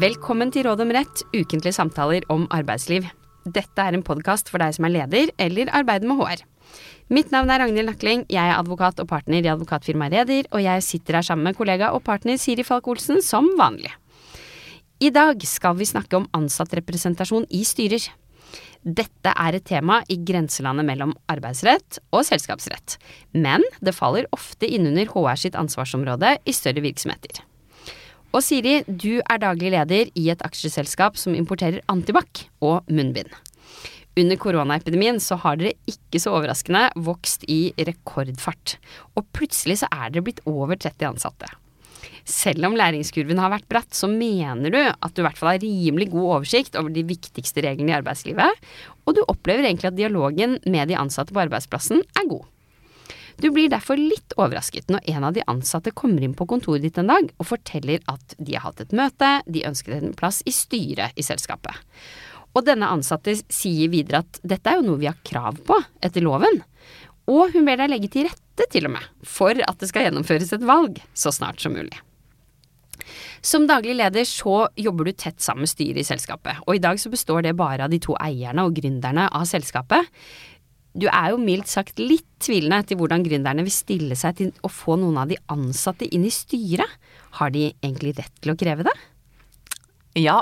Velkommen til Råd om rett, ukentlige samtaler om arbeidsliv. Dette er en podkast for deg som er leder eller arbeider med HR. Mitt navn er Ragnhild Nakling, jeg er advokat og partner i advokatfirmaet Reder, og jeg sitter her sammen med kollega og partner Siri Falk-Olsen som vanlig. I dag skal vi snakke om ansattrepresentasjon i styrer. Dette er et tema i grenselandet mellom arbeidsrett og selskapsrett, men det faller ofte innunder HR sitt ansvarsområde i større virksomheter. Og Siri, du er daglig leder i et aksjeselskap som importerer antibac og munnbind. Under koronaepidemien så har dere ikke så overraskende vokst i rekordfart, og plutselig så er dere blitt over 30 ansatte. Selv om læringskurven har vært bratt, så mener du at du i hvert fall har rimelig god oversikt over de viktigste reglene i arbeidslivet, og du opplever egentlig at dialogen med de ansatte på arbeidsplassen er god. Du blir derfor litt overrasket når en av de ansatte kommer inn på kontoret ditt en dag og forteller at de har hatt et møte, de ønsket en plass i styret i selskapet. Og denne ansatte sier videre at dette er jo noe vi har krav på etter loven. Og hun ber deg legge til rette, til og med, for at det skal gjennomføres et valg så snart som mulig. Som daglig leder så jobber du tett sammen med styret i selskapet, og i dag så består det bare av de to eierne og gründerne av selskapet. Du er jo mildt sagt litt tvilende til hvordan gründerne vil stille seg til å få noen av de ansatte inn i styret. Har de egentlig rett til å kreve det? Ja,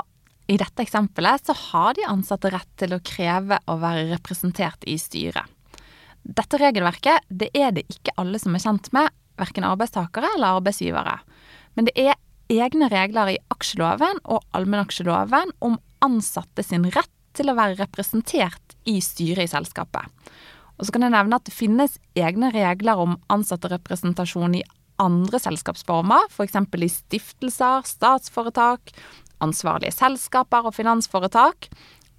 i dette eksempelet så har de ansatte rett til å kreve å være representert i styret. Dette regelverket det er det ikke alle som er kjent med, verken arbeidstakere eller arbeidsgivere. Men det er egne regler i aksjeloven og allmennaksjeloven om ansatte sin rett til å være representert i styret i selskapet. Og så kan jeg nevne at det finnes egne regler om ansatterepresentasjon i andre selskapsformer, f.eks. i stiftelser, statsforetak, ansvarlige selskaper og finansforetak.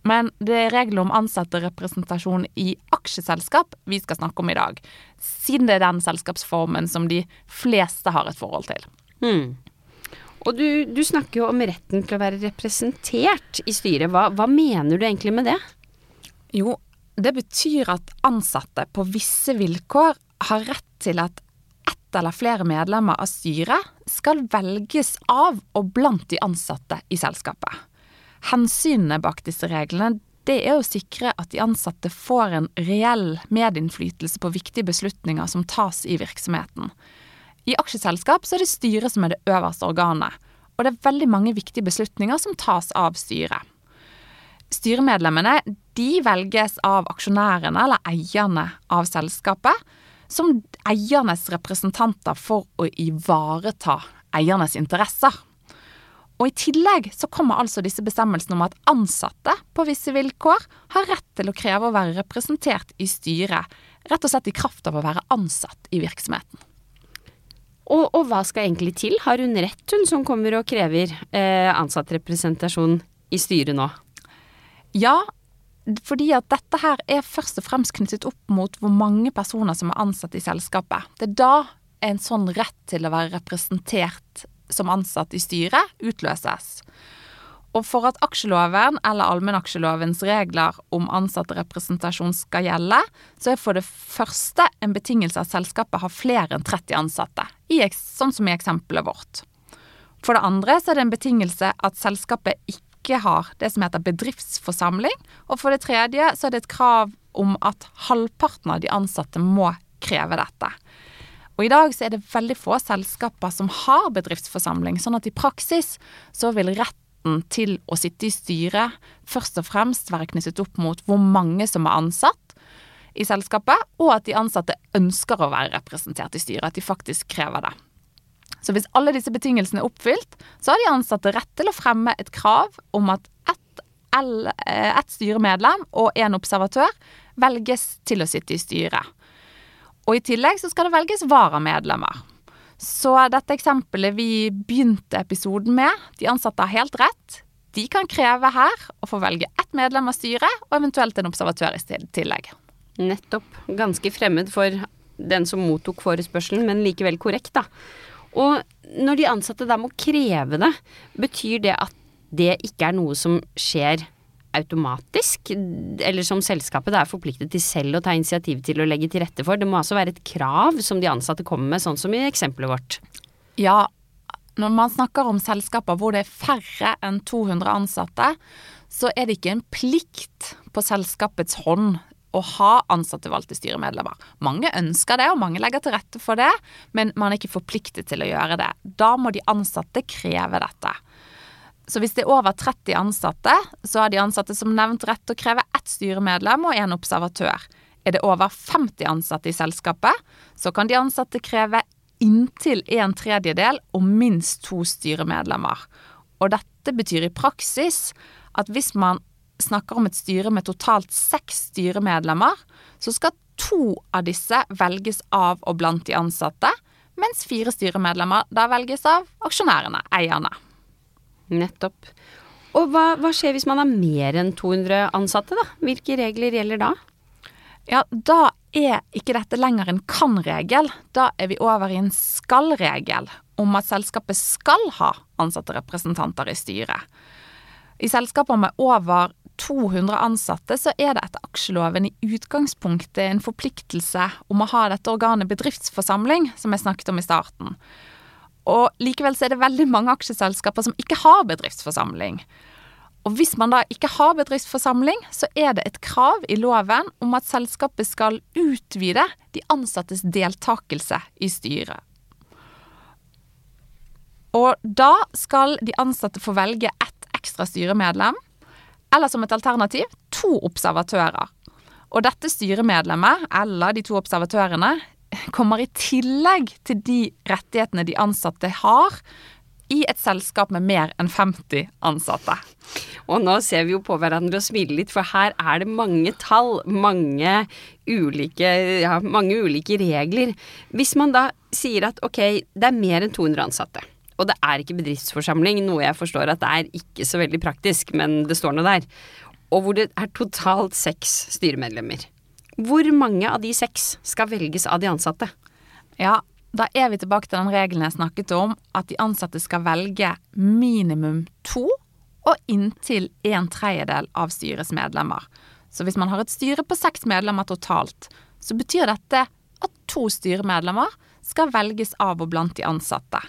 Men det er regler om ansatterepresentasjon i aksjeselskap vi skal snakke om i dag. Siden det er den selskapsformen som de fleste har et forhold til. Hmm. Og du, du, snakker jo om retten til å være representert i styret. Hva, hva mener du egentlig med det? Jo, det betyr at ansatte på visse vilkår har rett til at ett eller flere medlemmer av styret skal velges av og blant de ansatte i selskapet. Hensynene bak disse reglene det er å sikre at de ansatte får en reell medinnflytelse på viktige beslutninger som tas i virksomheten. I aksjeselskap så er det styret som er det øverste organet, og det er veldig mange viktige beslutninger som tas av styret. Styremedlemmene de velges av aksjonærene eller eierne av selskapet, som eiernes representanter for å ivareta eiernes interesser. Og I tillegg så kommer altså disse bestemmelsene om at ansatte på visse vilkår har rett til å kreve å være representert i styret, rett og slett i kraft av å være ansatt i virksomheten. Og, og hva skal egentlig til? Har hun rett, hun som kommer og krever eh, ansattrepresentasjon i styret nå? Ja, fordi at dette her er først og fremst knyttet opp mot hvor mange personer som er ansatt i selskapet. Det er da en sånn rett til å være representert som ansatt i styret utløses. Og for at aksjeloven eller allmennaksjelovens regler om ansatterepresentasjon skal gjelde, så er for det første en betingelse at selskapet har flere enn 30 ansatte, sånn som i eksempelet vårt. For det andre så er det en betingelse at selskapet ikke har det som heter bedriftsforsamling. Og for det tredje så er det et krav om at halvparten av de ansatte må kreve dette. Og i dag så er det veldig få selskaper som har bedriftsforsamling, sånn at i praksis så vil retten til å sitte i styret først og fremst være knyttet opp mot hvor mange som er ansatt i selskapet, og at de ansatte ønsker å være representert i styret, at de faktisk krever det. Så hvis alle disse betingelsene er oppfylt, så har de ansatte rett til å fremme et krav om at ett eh, et styremedlem og en observatør velges til å sitte i styret. Og i tillegg så skal det velges varamedlemmer. Så dette eksempelet vi begynte episoden med, de ansatte har helt rett. De kan kreve her å få velge ett medlem av styret, og eventuelt en observatør i tillegg. Nettopp. Ganske fremmed for den som mottok forespørselen, men likevel korrekt, da. Og når de ansatte da må kreve det, betyr det at det ikke er noe som skjer automatisk, eller som selskapet er forpliktet til selv å ta initiativ til å legge til rette for. Det må altså være et krav som de ansatte kommer med, sånn som i eksempelet vårt. Ja, når man snakker om selskaper hvor det er færre enn 200 ansatte, så er det ikke en plikt på selskapets hånd å ha ansattvalgte styremedlemmer. Mange ønsker det, og mange legger til rette for det, men man er ikke forpliktet til å gjøre det. Da må de ansatte kreve dette. Så hvis det er over 30 ansatte, så har de ansatte som nevnt rett til å kreve ett styremedlem og én observatør. Er det over 50 ansatte i selskapet, så kan de ansatte kreve inntil en tredjedel og minst to styremedlemmer. Og dette betyr i praksis at hvis man snakker om et styre med totalt seks styremedlemmer, så skal to av disse velges av og blant de ansatte, mens fire styremedlemmer da velges av aksjonærene, eierne. Nettopp. Og hva, hva skjer hvis man har mer enn 200 ansatte, da? Hvilke regler gjelder da? Ja, da er ikke dette lenger en kan-regel. Da er vi over i en skal-regel om at selskapet skal ha ansatte representanter i styret. I selskaper med over 200 ansatte, så er det etter aksjeloven i utgangspunktet en forpliktelse om å ha dette organet bedriftsforsamling, som jeg snakket om i starten. Og likevel så er det veldig mange aksjeselskaper som ikke har bedriftsforsamling. Og hvis man da ikke har bedriftsforsamling, så er det et krav i loven om at selskapet skal utvide de ansattes deltakelse i styret. Og da skal de ansatte få velge ett ekstra styremedlem eller som et alternativ to observatører. Og dette styremedlemmet, eller de to observatørene, kommer i tillegg til de rettighetene de ansatte har i et selskap med mer enn 50 ansatte. Og nå ser vi jo på hverandre og smiler litt, for her er det mange tall, mange ulike, ja, mange ulike regler. Hvis man da sier at ok, det er mer enn 200 ansatte, og det er ikke bedriftsforsamling, noe jeg forstår at det er ikke så veldig praktisk, men det står nå der. Og hvor det er totalt seks styremedlemmer. Hvor mange av de seks skal velges av de ansatte? Ja, da er vi tilbake til den regelen jeg snakket om, at de ansatte skal velge minimum to og inntil en tredjedel av styrets medlemmer. Så hvis man har et styre på seks medlemmer totalt, så betyr dette at to styremedlemmer skal velges av og blant de ansatte.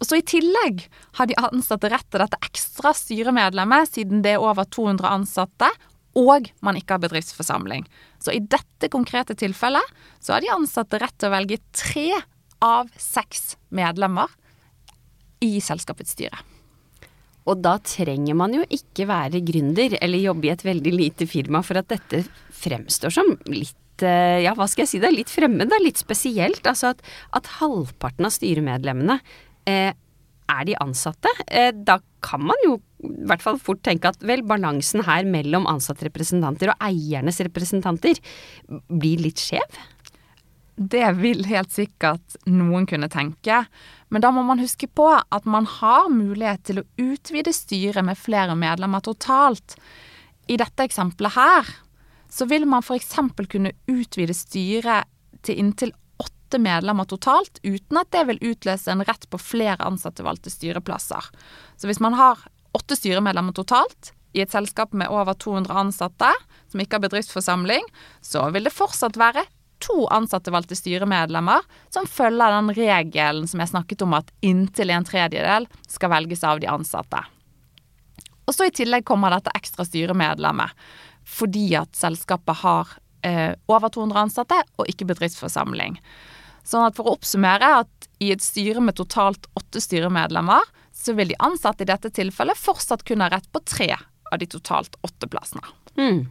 Og så I tillegg har de ansatte rett til dette ekstra styremedlemmet, siden det er over 200 ansatte, og man ikke har bedriftsforsamling. Så i dette konkrete tilfellet så har de ansatte rett til å velge tre av seks medlemmer i selskapets styre. Og da trenger man jo ikke være gründer eller jobbe i et veldig lite firma for at dette fremstår som litt eh, ja, hva skal jeg si, det er litt fremmed, det er litt spesielt. Altså at, at halvparten av styremedlemmene eh, er de ansatte, eh, da kan man jo i hvert fall fort tenke at vel, balansen her mellom ansattrepresentanter og eiernes representanter blir litt skjev? Det vil helt sikkert noen kunne tenke, men da må man huske på at man har mulighet til å utvide styret med flere medlemmer totalt. I dette eksempelet her så vil man f.eks. kunne utvide styret til inntil åtte medlemmer totalt, uten at det vil utløse en rett på flere ansattevalgte styreplasser. Så hvis man har åtte styremedlemmer totalt i et selskap med over 200 ansatte, som ikke har bedriftsforsamling, så vil det fortsatt være to ansattevalgte styremedlemmer som følger den regelen som jeg snakket om at inntil en tredjedel skal velges av de ansatte. Og så i tillegg kommer dette ekstra styremedlemmet fordi at selskapet har eh, over 200 ansatte og ikke bedriftsforsamling. Sånn at for å oppsummere at i et styre med totalt åtte styremedlemmer, så vil de ansatte i dette tilfellet fortsatt kunne ha rett på tre av de totalt åtte plassene. Mm.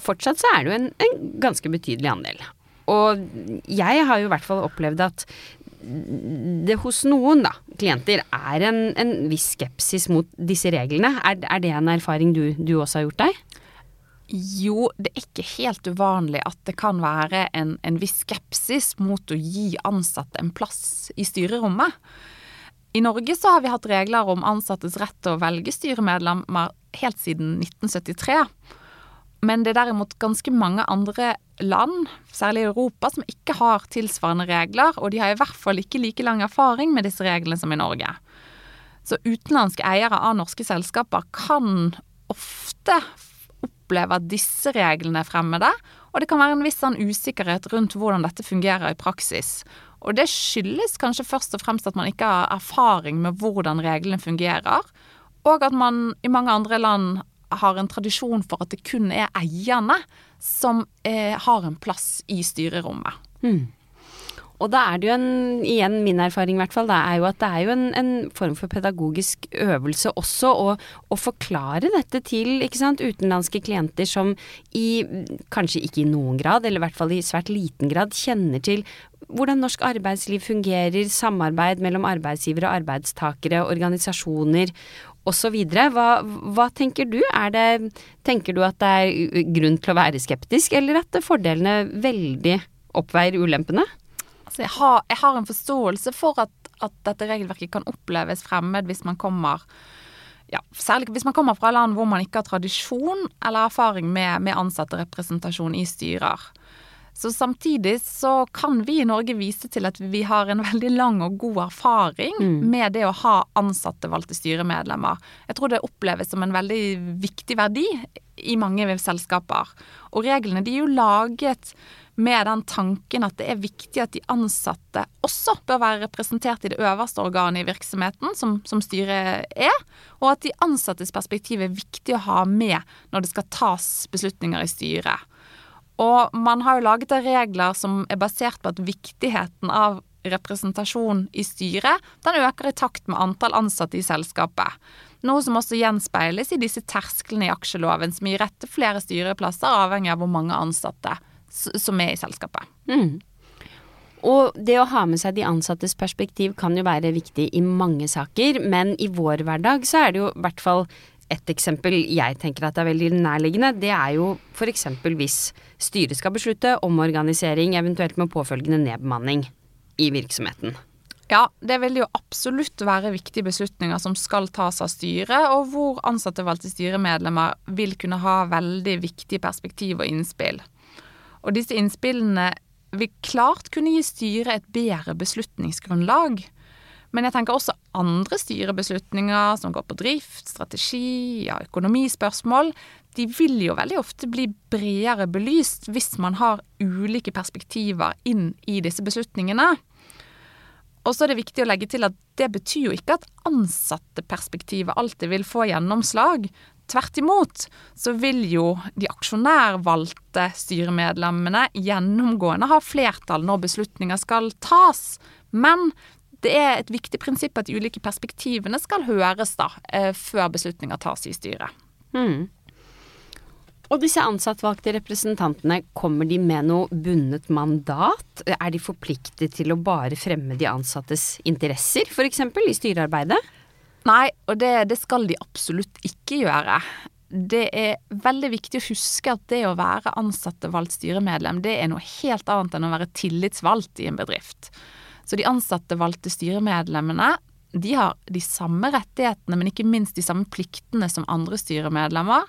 Fortsatt så er det jo en, en ganske betydelig andel. Og jeg har jo i hvert fall opplevd at det hos noen da, klienter er en, en viss skepsis mot disse reglene. Er, er det en erfaring du, du også har gjort deg? Jo, det er ikke helt uvanlig at det kan være en, en viss skepsis mot å gi ansatte en plass i styrerommet. I Norge så har vi hatt regler om ansattes rett til å velge styremedlemmer helt siden 1973. Men det er derimot ganske mange andre land, særlig i Europa, som ikke har tilsvarende regler, og de har i hvert fall ikke like lang erfaring med disse reglene som i Norge. Så utenlandske eiere av norske selskaper kan ofte opplever at disse reglene er fremmede, og det kan være en viss sånn usikkerhet rundt hvordan dette fungerer i praksis. Og det skyldes kanskje først og fremst at man ikke har erfaring med hvordan reglene fungerer, og at man i mange andre land har en tradisjon for at det kun er eierne som eh, har en plass i styrerommet. Mm. Og da er det jo en, igjen min erfaring i hvert fall, det er jo at det er jo en, en form for pedagogisk øvelse også å, å, forklare dette til sant, utenlandske klienter som i, kanskje ikke i noen grad, eller i hvert fall i svært liten grad, kjenner til hvordan norsk arbeidsliv fungerer, samarbeid mellom arbeidsgivere og arbeidstakere, organisasjoner osv. Hva, hva tenker du? Det, tenker du at det er grunn til å være skeptisk, eller at fordelene veldig oppveier ulempene? Altså jeg, har, jeg, har, en forståelse for at, at, dette regelverket kan oppleves fremmed hvis man kommer ja, Særlig hvis man kommer fra land hvor man ikke har tradisjon eller erfaring med, med ansatterepresentasjon i styrer. Så samtidig så kan vi i Norge vise til at vi har en veldig lang og god erfaring mm. med det å ha ansatte styremedlemmer. Jeg tror det oppleves som en veldig viktig verdi i mange selskaper. Og reglene de er jo laget med den tanken at det er viktig at de ansatte også bør være representert i det øverste organet i virksomheten, som, som styret er, og at de ansattes perspektiv er viktig å ha med når det skal tas beslutninger i styret. Og man har jo laget regler som er basert på at viktigheten av representasjon i styret, den øker i takt med antall ansatte i selskapet. Noe som også gjenspeiles i disse tersklene i aksjeloven, som gir rett til flere styreplasser, avhengig av hvor mange ansatte som er i selskapet. Mm. Og det å ha med seg de ansattes perspektiv kan jo være viktig i mange saker, men i vår hverdag så er det jo i hvert fall et eksempel jeg tenker at er veldig nærliggende. Det er jo f.eks. hvis styret skal beslutte omorganisering, eventuelt med påfølgende nedbemanning i virksomheten. Ja, det vil jo absolutt være viktige beslutninger som skal tas av styret, og hvor ansattevalgte styremedlemmer vil kunne ha veldig viktige perspektiv og innspill. Og disse innspillene vil klart kunne gi styret et bedre beslutningsgrunnlag. Men jeg tenker også andre styrebeslutninger som går på drift, strategi, ja, økonomispørsmål, de vil jo veldig ofte bli bredere belyst hvis man har ulike perspektiver inn i disse beslutningene. Og så er det viktig å legge til at det betyr jo ikke at ansatteperspektivet alltid vil få gjennomslag. Tvert imot så vil jo de aksjonærvalgte styremedlemmene gjennomgående ha flertall når beslutninger skal tas. Men det er et viktig prinsipp at de ulike perspektivene skal høres da, eh, før beslutninger tas i styret. Mm. Og disse ansattvalgte representantene, kommer de med noe bundet mandat? Er de forpliktet til å bare fremme de ansattes interesser, f.eks. i styrearbeidet? Nei, og det, det skal de absolutt ikke gjøre. Det er veldig viktig å huske at det å være ansatte-valgt styremedlem, det er noe helt annet enn å være tillitsvalgt i en bedrift. Så de ansatte-valgte styremedlemmene de har de samme rettighetene, men ikke minst de samme pliktene som andre styremedlemmer.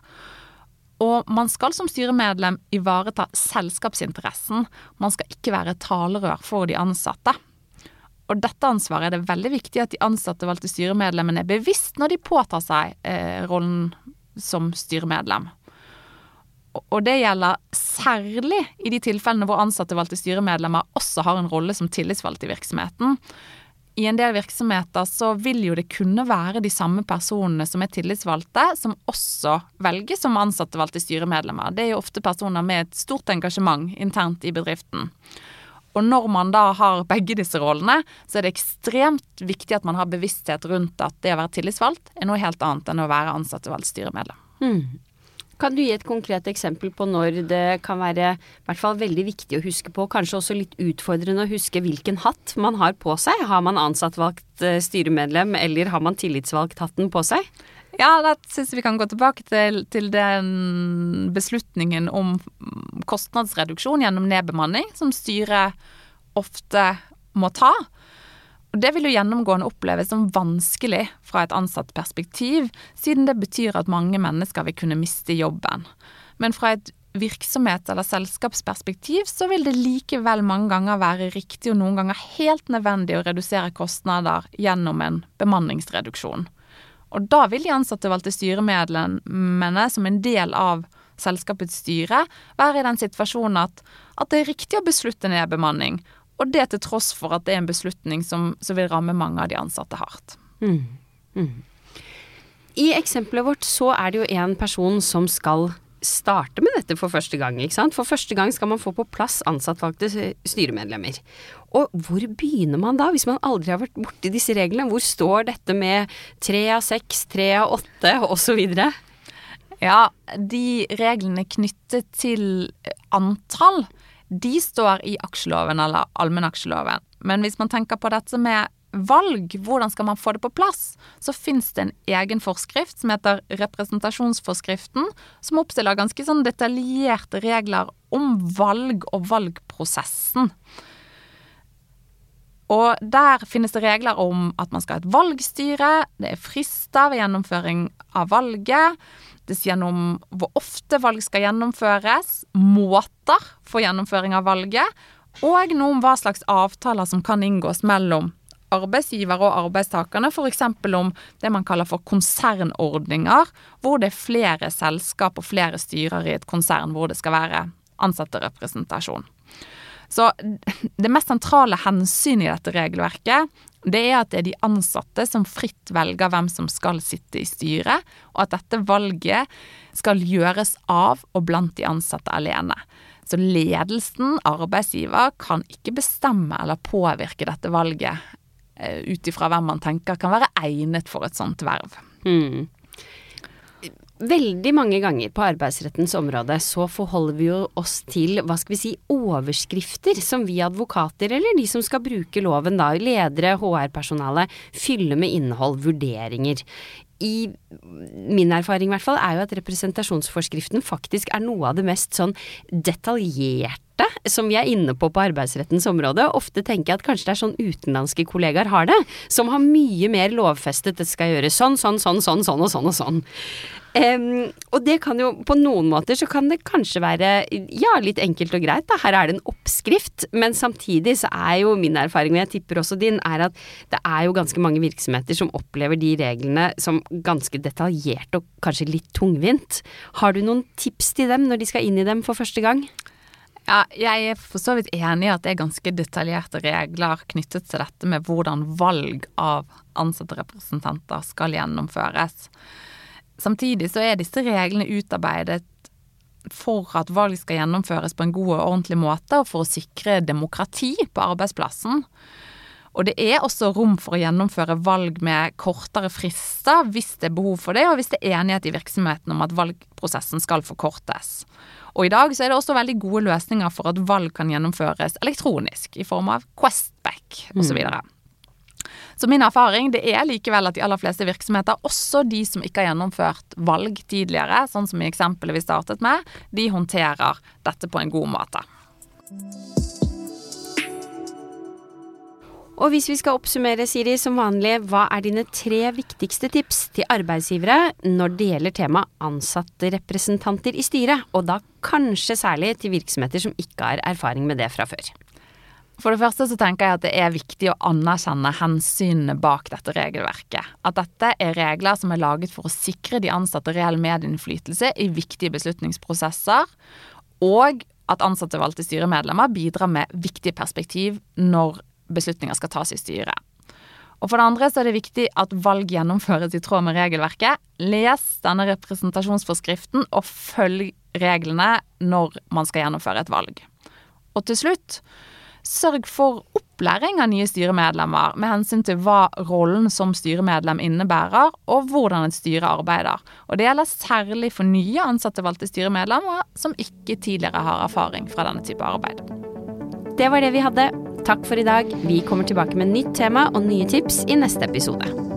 Og man skal som styremedlem ivareta selskapsinteressen. Man skal ikke være talerør for de ansatte. Og dette ansvaret er det veldig viktig at de ansatte valgte styremedlemmene er bevisst når de påtar seg eh, rollen som styremedlem. Og det gjelder særlig i de tilfellene hvor ansatte valgte styremedlemmer også har en rolle som tillitsvalgt i virksomheten. I en del virksomheter så vil jo det kunne være de samme personene som er tillitsvalgte, som også velges som ansatte valgte styremedlemmer. Det er jo ofte personer med et stort engasjement internt i bedriften. Og når man da har begge disse rollene, så er det ekstremt viktig at man har bevissthet rundt at det å være tillitsvalgt er noe helt annet enn å være ansatt og valgt styremedlem. Mm. Kan du gi et konkret eksempel på når det kan være i hvert fall veldig viktig å huske på, kanskje også litt utfordrende å huske hvilken hatt man har på seg? Har man ansattvalgt eh, styremedlem, eller har man tillitsvalgt hatten på seg? Ja, da syns vi kan gå tilbake til, til, den beslutningen om kostnadsreduksjon gjennom nedbemanning, som styret ofte må ta. Og Det vil jo gjennomgående oppleves som vanskelig fra et ansatt perspektiv, siden det betyr at mange mennesker vil kunne miste jobben. Men fra et virksomhet- eller selskapsperspektiv så vil det likevel mange ganger være riktig og noen ganger helt nødvendig å redusere kostnader gjennom en bemanningsreduksjon. Og da vil de ansatte valgte styremedlemmene som en del av selskapets styre være i den situasjonen at, at det er riktig å beslutte nedbemanning, og det til tross for at det er en beslutning som, som vil ramme mange av de ansatte hardt. Mm. Mm. I eksempelet vårt så er det jo en person som skal starte med dette for første gang. ikke sant? For første gang skal man få på plass ansattvalgte styremedlemmer. Og hvor begynner man da, hvis man aldri har vært borti disse reglene? Hvor står dette med tre av seks, tre av åtte osv.? Ja, de reglene knyttet til antall, de står i aksjeloven eller allmennaksjeloven. Men hvis man tenker på dette med valg, hvordan skal man få det på plass, så fins det en egen forskrift som heter representasjonsforskriften, som oppstiller ganske sånn detaljerte regler om valg og valgprosessen. Og der finnes det regler om at man skal ha et valgstyre, det er frister ved gjennomføring av valget, det sier noe om hvor ofte valg skal gjennomføres, måter for gjennomføring av valget, og noe om hva slags avtaler som kan inngås mellom arbeidsgiver og arbeidstakerne, f.eks. om det man kaller for konsernordninger, hvor det er flere selskap og flere styrer i et konsern hvor det skal være ansatterepresentasjon. Så det mest sentrale hensynet i dette regelverket, det er at det er de ansatte som fritt velger hvem som skal sitte i styret, og at dette valget skal gjøres av og blant de ansatte alene. Så ledelsen, arbeidsgiver, kan ikke bestemme eller påvirke dette valget ut ifra hvem man tenker kan være egnet for et sånt verv. Mm. Veldig mange ganger på arbeidsrettens område så forholder vi jo oss til, hva skal vi si, overskrifter som vi advokater eller de som skal bruke loven da, ledere, HR-personale, fyller med innhold, vurderinger i min erfaring i hvert fall, er jo at representasjonsforskriften faktisk er noe av det mest sånn detaljerte som vi er inne på på arbeidsrettens område. Ofte tenker jeg at kanskje det er sånn utenlandske kollegaer har det, som har mye mer lovfestet det skal gjøres sånn, sånn, sånn, sånn, sånn og sånn og sånn. Um, og det kan jo på noen måter så kan det kanskje være ja, litt enkelt og greit, da. Her er det en oppskrift, men samtidig så er jo min erfaring, og jeg tipper også din, er at det er jo ganske mange virksomheter som opplever de reglene som ganske detaljert og kanskje litt tungvint. Har du noen tips til dem når de skal inn i dem for første gang? Ja, jeg er for så vidt enig i at det er ganske detaljerte regler knyttet til dette med hvordan valg av ansattrepresentanter skal gjennomføres. Samtidig så er disse reglene utarbeidet for at valg skal gjennomføres på en god og ordentlig måte, og for å sikre demokrati på arbeidsplassen. Og det er også rom for å gjennomføre valg med kortere frister hvis det er behov for det, og hvis det er enighet i virksomheten om at valgprosessen skal forkortes. Og i dag så er det også veldig gode løsninger for at valg kan gjennomføres elektronisk, i form av Questback osv. Mm. Så min erfaring det er likevel at de aller fleste virksomheter, også de som ikke har gjennomført valg tidligere, sånn som i eksempelet vi startet med, de håndterer dette på en god måte. Og hvis vi skal oppsummere, Siri, som vanlig, hva er dine tre viktigste tips til arbeidsgivere når det gjelder tema ansatterepresentanter i styret, og da kanskje særlig til virksomheter som ikke har erfaring med det fra før? For det første så tenker jeg at det er viktig å anerkjenne hensynene bak dette regelverket. At dette er regler som er laget for å sikre de ansatte reell medinnflytelse i viktige beslutningsprosesser, og at ansatte valgte styremedlemmer bidrar med viktig perspektiv når beslutninger skal tas i styret. Og for det andre så er det viktig at valg gjennomføres i tråd med regelverket. Les denne representasjonsforskriften og følg reglene når man skal gjennomføre et valg. Og til slutt Sørg for opplæring av nye styremedlemmer med hensyn til hva rollen som styremedlem innebærer, og hvordan et styre arbeider. Og det gjelder særlig for nye ansatte valgte styremedlemmer som ikke tidligere har erfaring fra denne type arbeid. Det var det vi hadde. Takk for i dag. Vi kommer tilbake med nytt tema og nye tips i neste episode.